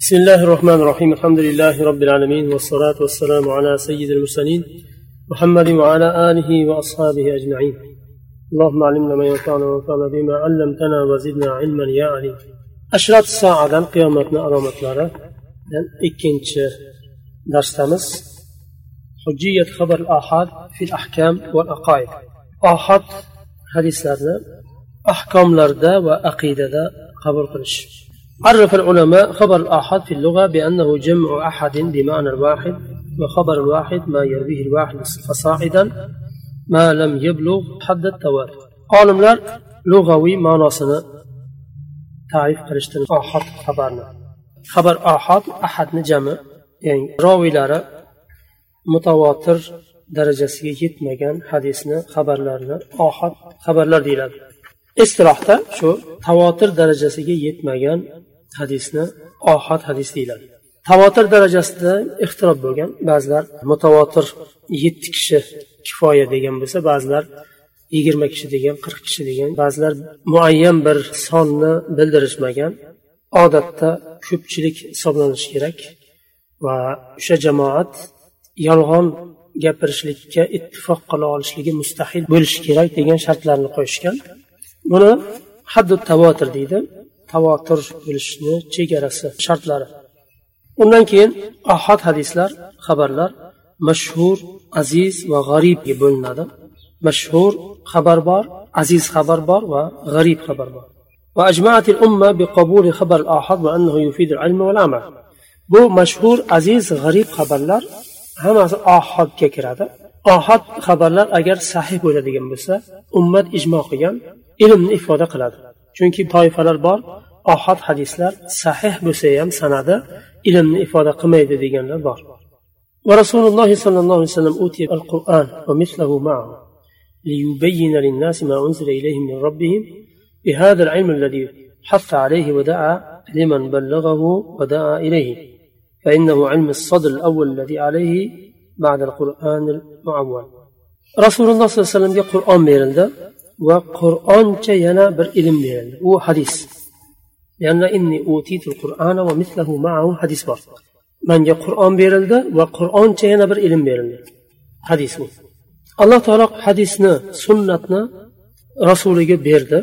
بسم الله الرحمن الرحيم الحمد لله رب العالمين والصلاة والسلام على سيد المرسلين محمد وعلى آله وأصحابه أجمعين اللهم علمنا ما ينفعنا وانفعنا بما علمتنا وزدنا علما يا عليم أشراط الساعة قيامتنا لارا إكنش درسامس حجية خبر الآحاد في الأحكام والأقائد آحاد حديث أحكام لردا وأقيدة قبول قرش عرف العلماء خبر الآحاد في اللغة بأنه جمع أحد بمعنى الواحد وخبر الواحد ما يرويه الواحد فصاعدا ما لم يبلغ حد التواتر عالمlar lug'aviy ma'nosini tarif qilishdi ohod xabarni xabar ohod ahadni jami ya'ni roviylari mutavotir darajasiga yetmagan hadisni xabarlarni ohod xabarlar deyiladi istilohda shu tavotir darajasiga yetmagan hadisni ohad hadis deyiladi. Tavotir darajasida ixtirob bo'lgan ba'zilar mutavotir yetti kishi kifoya degan bo'lsa ba'zilar yigirma kishi degan qirq kishi degan ba'zilar muayyan bir sonni bildirishmagan odatda ko'pchilik hisoblanishi kerak va o'sha jamoat yolg'on gapirishlikka ittifoq qila olishligi mustahil bo'lishi kerak degan shartlarni qo'yishgan. Buni haddu tavotir deydi. tavotir bo'lishni chegarasi shartlari undan keyin ahad hadislar xabarlar mashhur aziz va g'aribga bo'linadi mashhur xabar bor aziz xabar bor va g'arib xabar bor وأجمعت الأمة بقبول خبر الآحاد وأنه يفيد العلم والعمل bu mashhur aziz g'arib xabarlar hammasi ohodga kiradi ohod xabarlar agar sahih bo'ladigan bo'lsa ummat ijmo qilgan ilmni ifoda qiladi Chunki toifalar bor ohod hadislar sahih bo'lsa ham sanadi ilmni ifoda qilmaydi deganlar bor. ما أنزل إليهم من ربهم بهذا العلم الذي حث عليه ودعا لمن بلغه ودعا إليه فإنه علم الصدر الأول الذي عليه بعد القرآن المعول رسول الله صلى الله عليه وسلم va qur'oncha yana bir ilm berildi. U hadis. Hadis bor. Manga qur'on berildi va qur'oncha yana bir ilm berildi. Hadis bu. Alloh taolo hadisni sunnatni rasuliga berdi.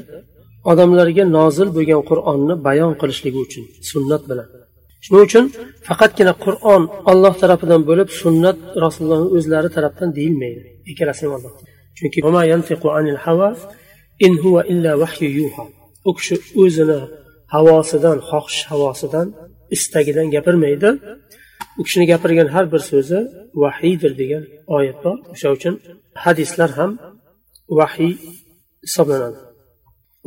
Odamlarga nozil bo'lgan qur'onni bayon qilishligi uchun sunnat bilan. Shuning uchun faqatgina qur'on olloh tarafidan bo'lib sunnat rasulullohni o'zlari tarafdan deyilmaydi. Ikkalasini chunki in huwa illa vahyu yuha u kishi o'zini havosidan xohish havosidan istagidan gapirmaydi u kishini gapirgan har bir so'zi vahiydir degan oyat bor o'sha uchun hadislar ham vahiy hisoblanadi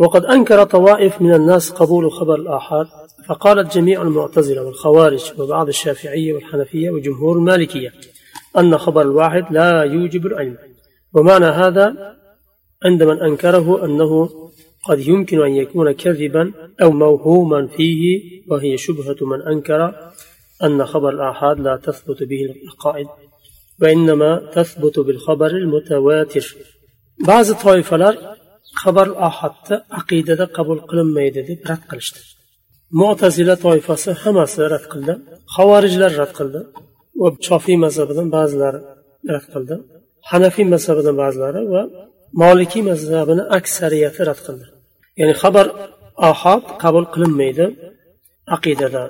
وقد أنكر طوائف من الناس قبول خبر الآحاد فقالت جميع المعتزلة والخوارج وبعض الشافعية والحنفية وجمهور المالكية أن خبر الواحد لا يوجب العلم ومعنى هذا عند من أنكره أنه قد يمكن أن يكون كذبا أو موهوما فيه وهي شبهة من أنكر أن خبر الآحاد لا تثبت به العقائد وإنما تثبت بالخبر المتواتر. بعض الطائفة خبر الآحاد عقيدة قبل قلم ميدد رد قلشت. معتزلة طائفة همس رد قلد خوارج رد قلد وشافي مذهبا بعض رد قلد. Hanafiy mazhabidan ba'zilari va molikiy mazhabini aksariyati rad qildi. Ya'ni xabar ahad qabul qilinmaydi aqidada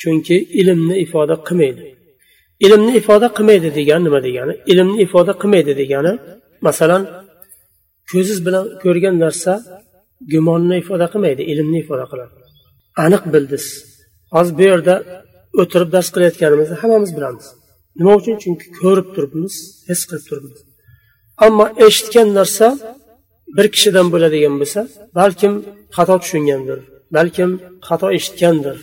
chunki ilmni ifoda qilmaydi. Ilmni ifoda qilmaydi degani nima degani? Ilmni ifoda qilmaydi degani masalan ko'ziz bilan ko'rgan narsa gumonni ifoda qilmaydi ilmni ifoda qiladi. Aniq bildiz hozir bu yerda o'tirib dars qilayotganimizni hammamiz bilamiz. Nima uchun? Chunki ko'rib turibmiz his qilib turibmiz. Ammo eshitgan narsa bir kishidan bo'ladigan bo'lsa balkim xato tushungandir balkim xato eshitgandir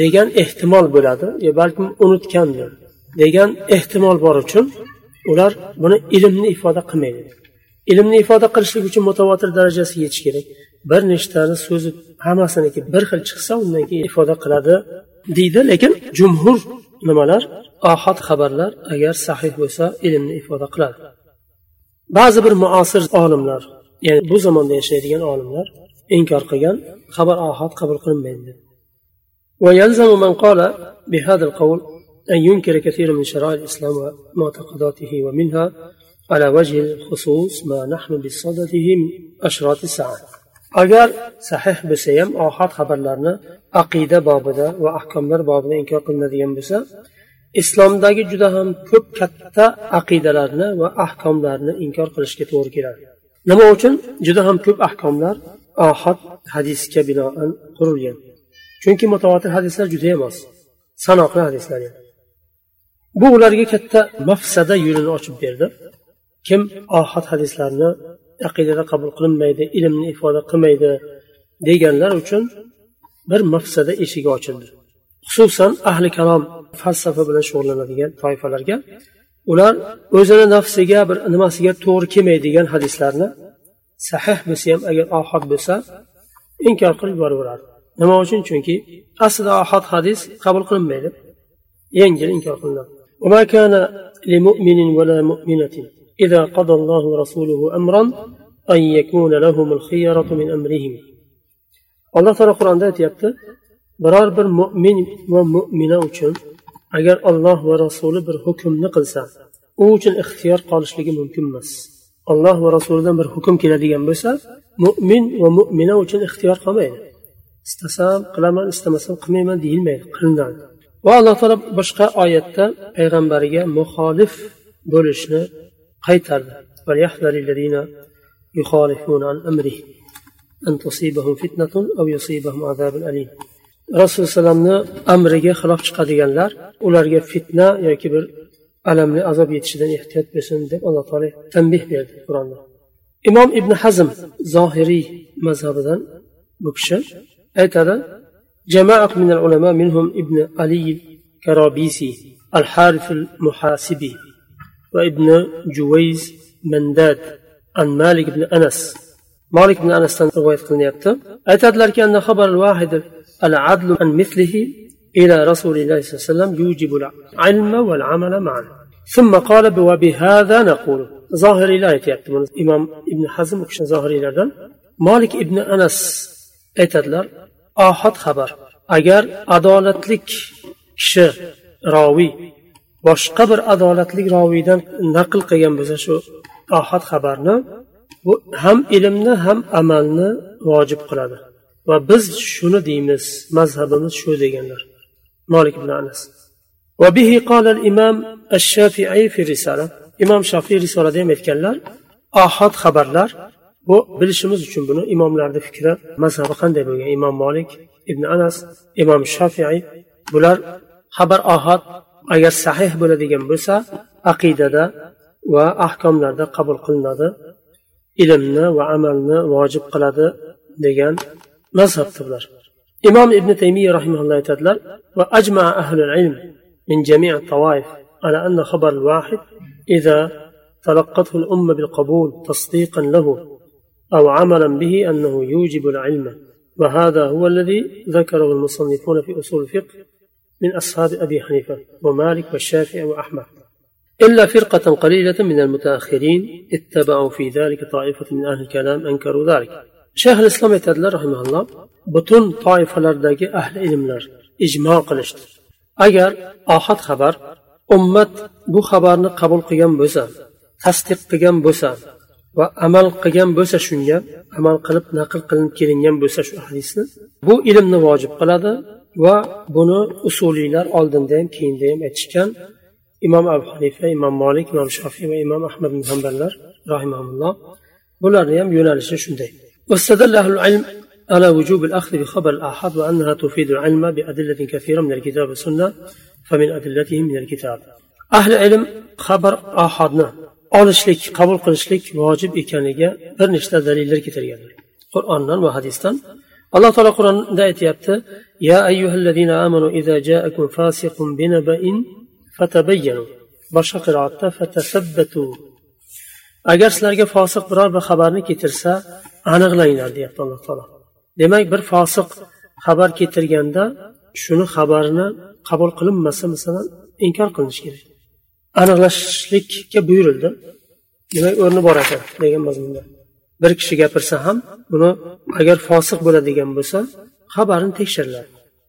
degan ehtimol bo'ladi yo balkim unutgandir degan ehtimol bor uchun ular buni ilmni ifoda qilmaydi. Ilmni ifoda qilishlik uchun mutavotir darajasiga yetish kerak. Bir nechtani so'zi hammasiniki bir xil chiqsa undan keyin ifoda qiladi deydi lekin jumhur nimalar ohad xabarlar agar sahih bo'lsa ilmni ifoda qiladi ba'zi bir muasir olimlar ya'ni bu zamonda yashaydigan olimlar inkor qilgan xabar ohad qabul qilinmaydi ويلزم من قال بهذا القول أن ينكر كثير من شرائع الإسلام ومعتقداته ومنها على وجه الخصوص ما نحن بصدده من أشراط الساعة agar sahih bo'lsa ham ohad xabarlarni aqida bobida va ahkomlar bobida inkor qilinadigan bo'lsa islomdagi juda ham ko'p katta aqidalarni va ahkomlarni inkor qilishga to'g'ri keladi. Nima uchun? Juda ham ko'p ahkomlar ohad hadisga binoan qurilgan. Chunki mutavotir hadislar judayam oz sanoqli hadislar bu ularga katta mafsada yo'lini ochib berdi. Kim ohad hadislarni aqidada qabul qilinmaydi ilmni ifoda qilmaydi deganlar uchun bir mafsada eshigi ochildi. Xususan ahli kalom falsafa bilan shug'ullanadigan toifalarga ular o'zini nafsiga bir nimasiga to'g'ri kelmaydigan hadislarni sahih bo'lsa ham agar ohod bo'lsa inkor qilib yuboraveradi nima uchun chunki aslida ohod hadis qabul qilinmaydi yengil inkor qilinadi وما كان لمؤمن ولا مؤمنة إذا قضى الله ورسوله أمرا أن يكون لهم الخيرة من أمرهم الله تعالى القرآن aytyapti biror bir mo'min va mo'mina uchun agar olloh va rasuli bir hukmni qilsa u uchun ixtiyor qolishligi mumkin emas alloh va rasulidan bir hukm keladigan bo'lsa mo'min va mo'mina uchun ixtiyor qolmaydi istasam qilaman istamasam qilmayman deyilmaydi qilinadi va alloh taolo boshqa oyatda payg'ambariga muxolif bo'lishni qaytardi يخالفون عن أمره أن تصيبهم فتنة أو يصيبهم عذاب أليم rasululloh alayhivasallamni amriga xilof chiqadiganlar ularga fitna yoki bir alamli azob yetishidan ehtiyot bo'lsin deb alloh taolo tanbeh berdi qur'onda imom ibn hazm zohiriy mazhabidan bu kishi aytadi جماعة من العلماء منهم ابن علي الكرابيسي الحارث المحاسبي وابن جويز منداد عن مالك بن أنس مالك بن أنس رواية قلنيابته أيتادلر أن خبر الواحد العدل عن مثله إلى رسول الله صلى الله عليه وسلم يوجب العلم والعمل معا ثم قال وبهذا نقول ظاهر لا يتيابتم إمام ابن حزم ظاهر لردن مالك ابن أنس أيتادلر ohod xabar agar adolatlik kishi roviy boshqa bir adolatli roviydan naql qilgan bo'lsa shu ohod xabarni bu ham ilmni ham amalni vojib qiladi va biz shuni deymiz mazhabimiz shu deganlar molik ibn anas وبه قال الإمام الشافعي في الرسالة إمام شافعي رسالة ham aytganlar ohod xabarlar bu bilishimiz uchun buni imomlarni fikri mazhabi qanday bo'lgan imom molik ibn anas imom shafiy bular xabar ohod agar sahih bo'ladigan bo'lsa aqidada va ahkomlarda qabul qilinadi Ilmni va amalni vojib qiladi degan mazhabdir bular imom ibn taymiya rahimaulloh aytadilar va ajma ahlul ilm min jami' الطوائف على أن خبر الواحد إذا تلقته الأمة بالقبول تصديقا له أو عملا به أنه يوجب العلم وهذا هو الذي ذكره المصنفون في أصول الفقه من أصحاب أبي حنيفة ومالك والشافعي وأحمد إلا فرقة قليلة من المتأخرين اتبعوا في ذلك طائفة من أهل الكلام أنكروا ذلك شيخ الإسلام يتدلى رحمه الله بطن طائفة لرداك أهل علملر إجماع قلشت أجر آخر خبر أمت بو خبرنا قبول قيام بوسا تصديق قيام بوسا va amal qilgan bo'lsa shunga amal qilib naql qilinib kelingan bo'lsa shu hadisni bu ilmni vojib qiladi va buni usuliylar oldinda ham keyinda ham aytishgan imom abu hanifa imom molik imom shofiy va imom ahmad ibn hamballar rahimaulloh bularni ham yo'nalishi shunday على وجوب الأخذ بخبر الآحاد وأنها تفيد العلم بأدلة كثيرة من الكتاب والسنة فمن أدلتهم من الكتاب أهل العلم خبر آحادنا olishlik qabul qilishlik vojib ekaniga bir nechta dalillar keltirganlar qur'ondan va hadisdan alloh taolo qur'onda aytyapti ya ayyuhallazina amanu idza ja'akum fasiqun binaba'in fatabayyanu boshqa qiroatda fatasabbatu agar sizlarga fosiq biror bir xabarni keltirsa aniqlanglar deyapti alloh taolo. Demak bir fosiq xabar keltirganda shuni xabarini qabul qilinmasa masalan inkor qilinishi kerak. Aniqlashlikka buyurildi. Demak o'rni bor ekan degan mazmunda. Bir kishi gapirsa ham buni agar fosiq bo'ladigan bo'lsa xabarini tekshiriladi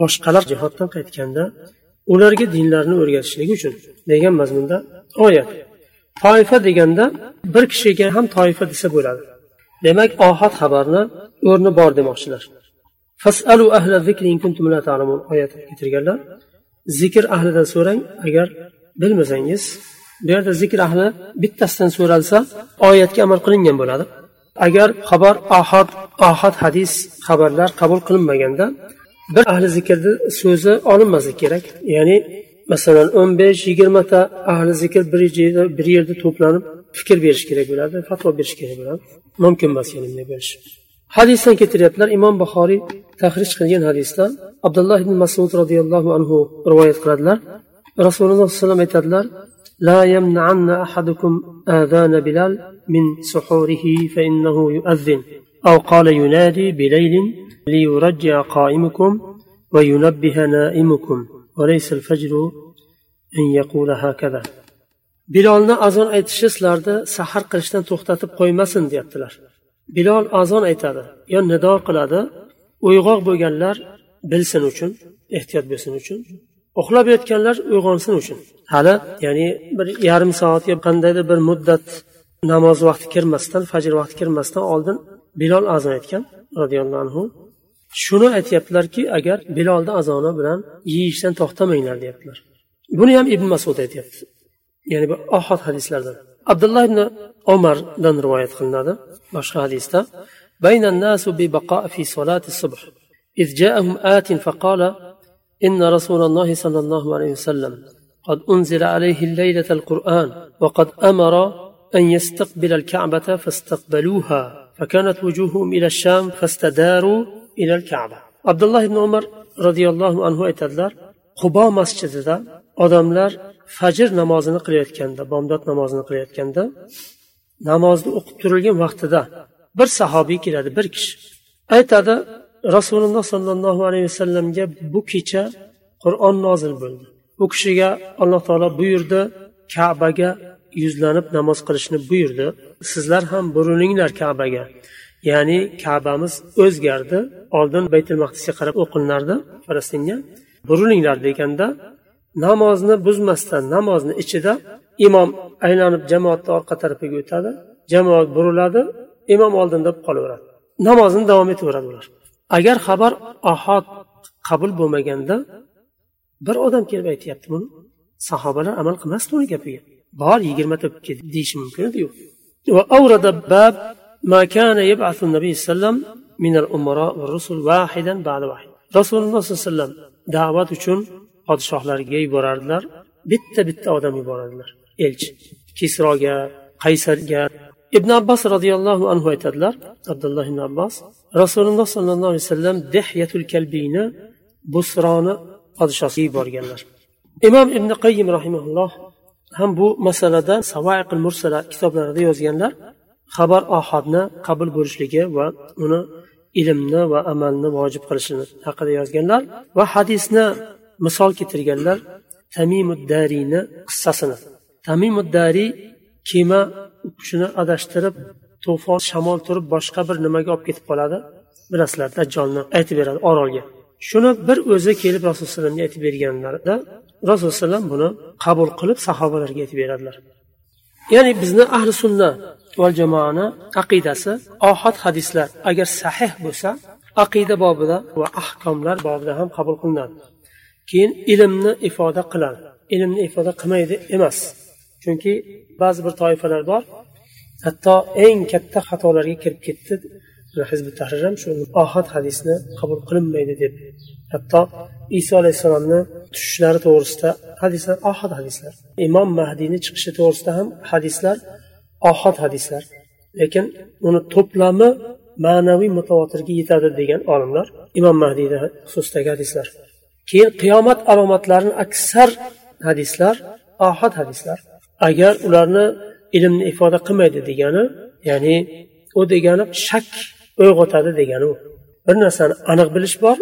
boshqalar jihoddan qaytganda ularga dinlarni o'rgatishligi uchun degan mazmunda oyat toifa deganda bir kishiga ham toifa desa bo'ladi. Demak ohad xabarni o'rni bor demoqchilar. Fasalu ahla zikri kuntum la ta'lamun oyat keltirganlar zikr ahlidan so'rang agar bilmasangiz bu yerda zikr ahli bittasidan so'ralsa oyatga amal qilingan bo'ladi. Agar xabar ahad ahad hadis xabarlar qabul qilinmaganda bir ahli zikrni so'zi olinmasligi kerak ya'ni masalan o'n besh yigirmata ahli zikr bir yerda bir yerda to'planib fikr berish kerak bo'ladi fatvo berish kerak bo'ladi mumkin emas yani bunday berish hadisdan keltiryaptilar imom buxoriy tahrij qilgan hadisda abdulloh ibn masud roziyallohu anhu rivoyat qiladilar rasululloh sallallohu alayhi vasallam aytadilar لا يمنعن أحدكم آذان بلال من سحوره فإنه يؤذن أو قال ينادي بليل ليرجع قائمكم وينبه نائمكم وليس الفجر أن يقول هكذا bilolni azon aytishi sizlarni sahar qilishdan to'xtatib qo'ymasin deyaptilar bilol azon aytadi yo nido qiladi uyg'oq bo'lganlar bilsin uchun ehtiyot bo'lsin uchun uxlab yotganlar uyg'onsin uchun hali ya'ni bir yarim soat yo qandaydir bir muddat namoz vaqti kirmasdan fajr vaqti kirmasdan oldin bilol azon aytgan roziyallohu anhu shuni aytyaptilarki agar bilolni azoni bilan yeyishdan to'xtamanglar deyaptilar buni ham ibn masud aytyapti ya'ni bu ohod hadislardan abdulloh ibn umardan rivoyat qilinadi boshqa hadisda بين الناس ببقاء في صلاة الصبح إذ جاءهم آت فقال إن رسول الله صلى الله عليه وسلم قد أنزل عليه الليلة القرآن وقد أمر أن يستقبل الكعبة فاستقبلوها فكانت وجوههم إلى الشام فاستداروا إلى الكعبة عبد الله بن عمر رضي الله عنه aytadilar qubo masjidida odamlar fajr namozini qilayotganda bomdod namozini qilayotganda namozni o'qib turilgan vaqtida bir sahobiy keladi bir kishi aytadi rasululloh sollallohu alayhi vasallamga bu kecha qur'on nozil bo'ldi u kishiga alloh taolo buyurdi kabaga yuzlanib namoz qilishni buyurdi. Sizlar ham burilinglar kabaga. Ya'ni kabamiz o'zgardi. Oldin baytul maqdisga qarab o'qilinardi falastinga. Burilinglar deganda namozni buzmasdan namozni ichida imom aylanib jamoatni orqa tarafiga o'tadi. Jamoat buriladi imom oldinda qolaveradi. Namozni davom etaveradi ular. Agar xabar ohod qabul bo'lmaganda bir odam kelib aytyapti buni. Sahobalar amal qilmasdi uni gapiga. bor yigirmata deyishi mumkin ediyu وأورد باب ما كان يبعث النبي صلى الله عليه وسلم من الأمراء والرسل واحدا بعد واحد رسول الله صلى الله عليه وسلم دعوات uchun podshohlarga yuborardilar bitta bitta odam yuborardilar elchi kisroga qaysarga ibn abbos roziyallohu anhu aytadilar abdulloh ibn abbos rasululloh sollallohu alayhi vasallam dehyatul kalbiyni busroni podshosiga yuborganlar imom ibn qayyim rahimaulloh ham bu masalada savaiqil mursala kitoblarida yozganlar xabar ohodni qabul bo'lishligi va uni ilmni va amalni vojib qilishini haqida yozganlar va hadisni misol keltirganlar tamimuddariyni qissasini. Tamimuddariy kema u kishini adashtirib to'fon shamol turib boshqa bir nimaga olib ketib qoladi. Bilasizlar dajjolni aytib beradi orolga. Shuni bir o'zi kelib rasululloh alayhivasallamga aytib berganlarida rasululloh alayhivasallam buni qabul qilib sahobalarga aytib beradilar. Ya'ni bizni ahli sunna va jamoani aqidasi ohad hadislar agar sahih bo'lsa aqida bobida va ahkomlar bobida ham qabul qilinadi. Keyin ilmni ifoda qiladi. Ilmni ifoda qilmaydi emas chunki ba'zi bir toifalar bor. Hatto eng katta xatolarga kirib ketdi. Hizbi tahrir ham shu ohad hadisni qabul qilinmaydi deb hatto iso alayhissalomni tushishlari to'g'risida hadislar ohad hadislar. Imom mahdiyni chiqishi to'g'risida ham hadislar ohad hadislar. Lekin uni to'plami ma'naviy mutavotirga yetadi degan olimlar imom mahdiyni xususidagi hadislar. Keyin qiyomat alomatlarini aksar hadislar ohad hadislar. Agar ularni ilmni ifoda qilmaydi degani ya'ni u degani shak uyg'otadi degani u bir narsani aniq bilish bor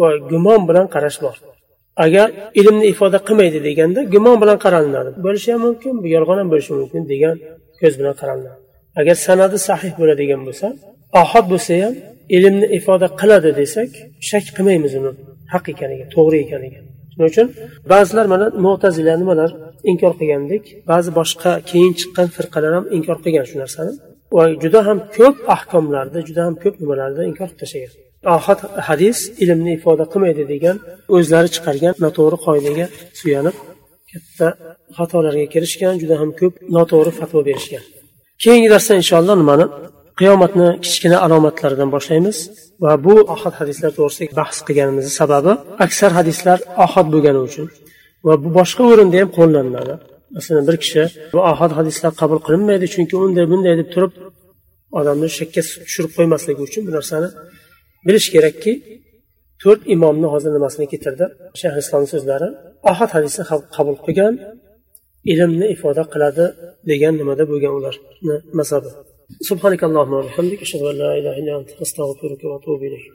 va gumon bilan qarash bor. Agar ilmni ifoda qilmaydi deganda gumon bilan qaralinadi. Bo'lishi ham mumkin bu yolg'on ham bo'lishi mumkin degan ko'z bilan qaralinadi. Agar sanadi sahih bo'ladigan bo'lsa ohod bo'lsa ham ilmni ifoda qiladi desak shak qilmaymiz uni. Haq ekaniga to'g'ri ekaniga. Shuning uchun ba'zilar mana mo'tazila nimalar inkor qilgandek ba'zi boshqa keyin chiqqan firqalar ham inkor qilgan shu narsani. Va juda ham ko'p ahkomlarda juda ham ko'p nimalarda inkor qilib tashlagan ohad hadis ilmni ifoda qilmaydi degan o'zlari chiqargan noto'g'ri qoidaga suyanib katta xatolarga kirishgan juda ham ko'p noto'g'ri fatvo berishgan. Keyingi darsda inshaalloh nimani? Qiyomatni kichkina alomatlaridan boshlaymiz va bu ohad hadislar to'g'risida bahs qilganimizni sababi aksar hadislar ohad bo'lgani uchun va bu boshqa o'rinda ham qo'llaniladi. masalan bir kishi bu ohad hadislar qabul qilinmaydi chunki unday bunday deb turib odamni shakka tushirib qo'ymasligi uchun bu narsani bilish kerakki to'rt imomni hozir nimasini keltirdi? Shayx islomni so'zlari ohad hadisni qabul qilgan ilmni ifoda qiladi degan nimada bo'lgan ularni mazhabi subhanakallohumma va bihamdik ashhadu an la ilaha illa ant astag'firuka va atubu ilayk.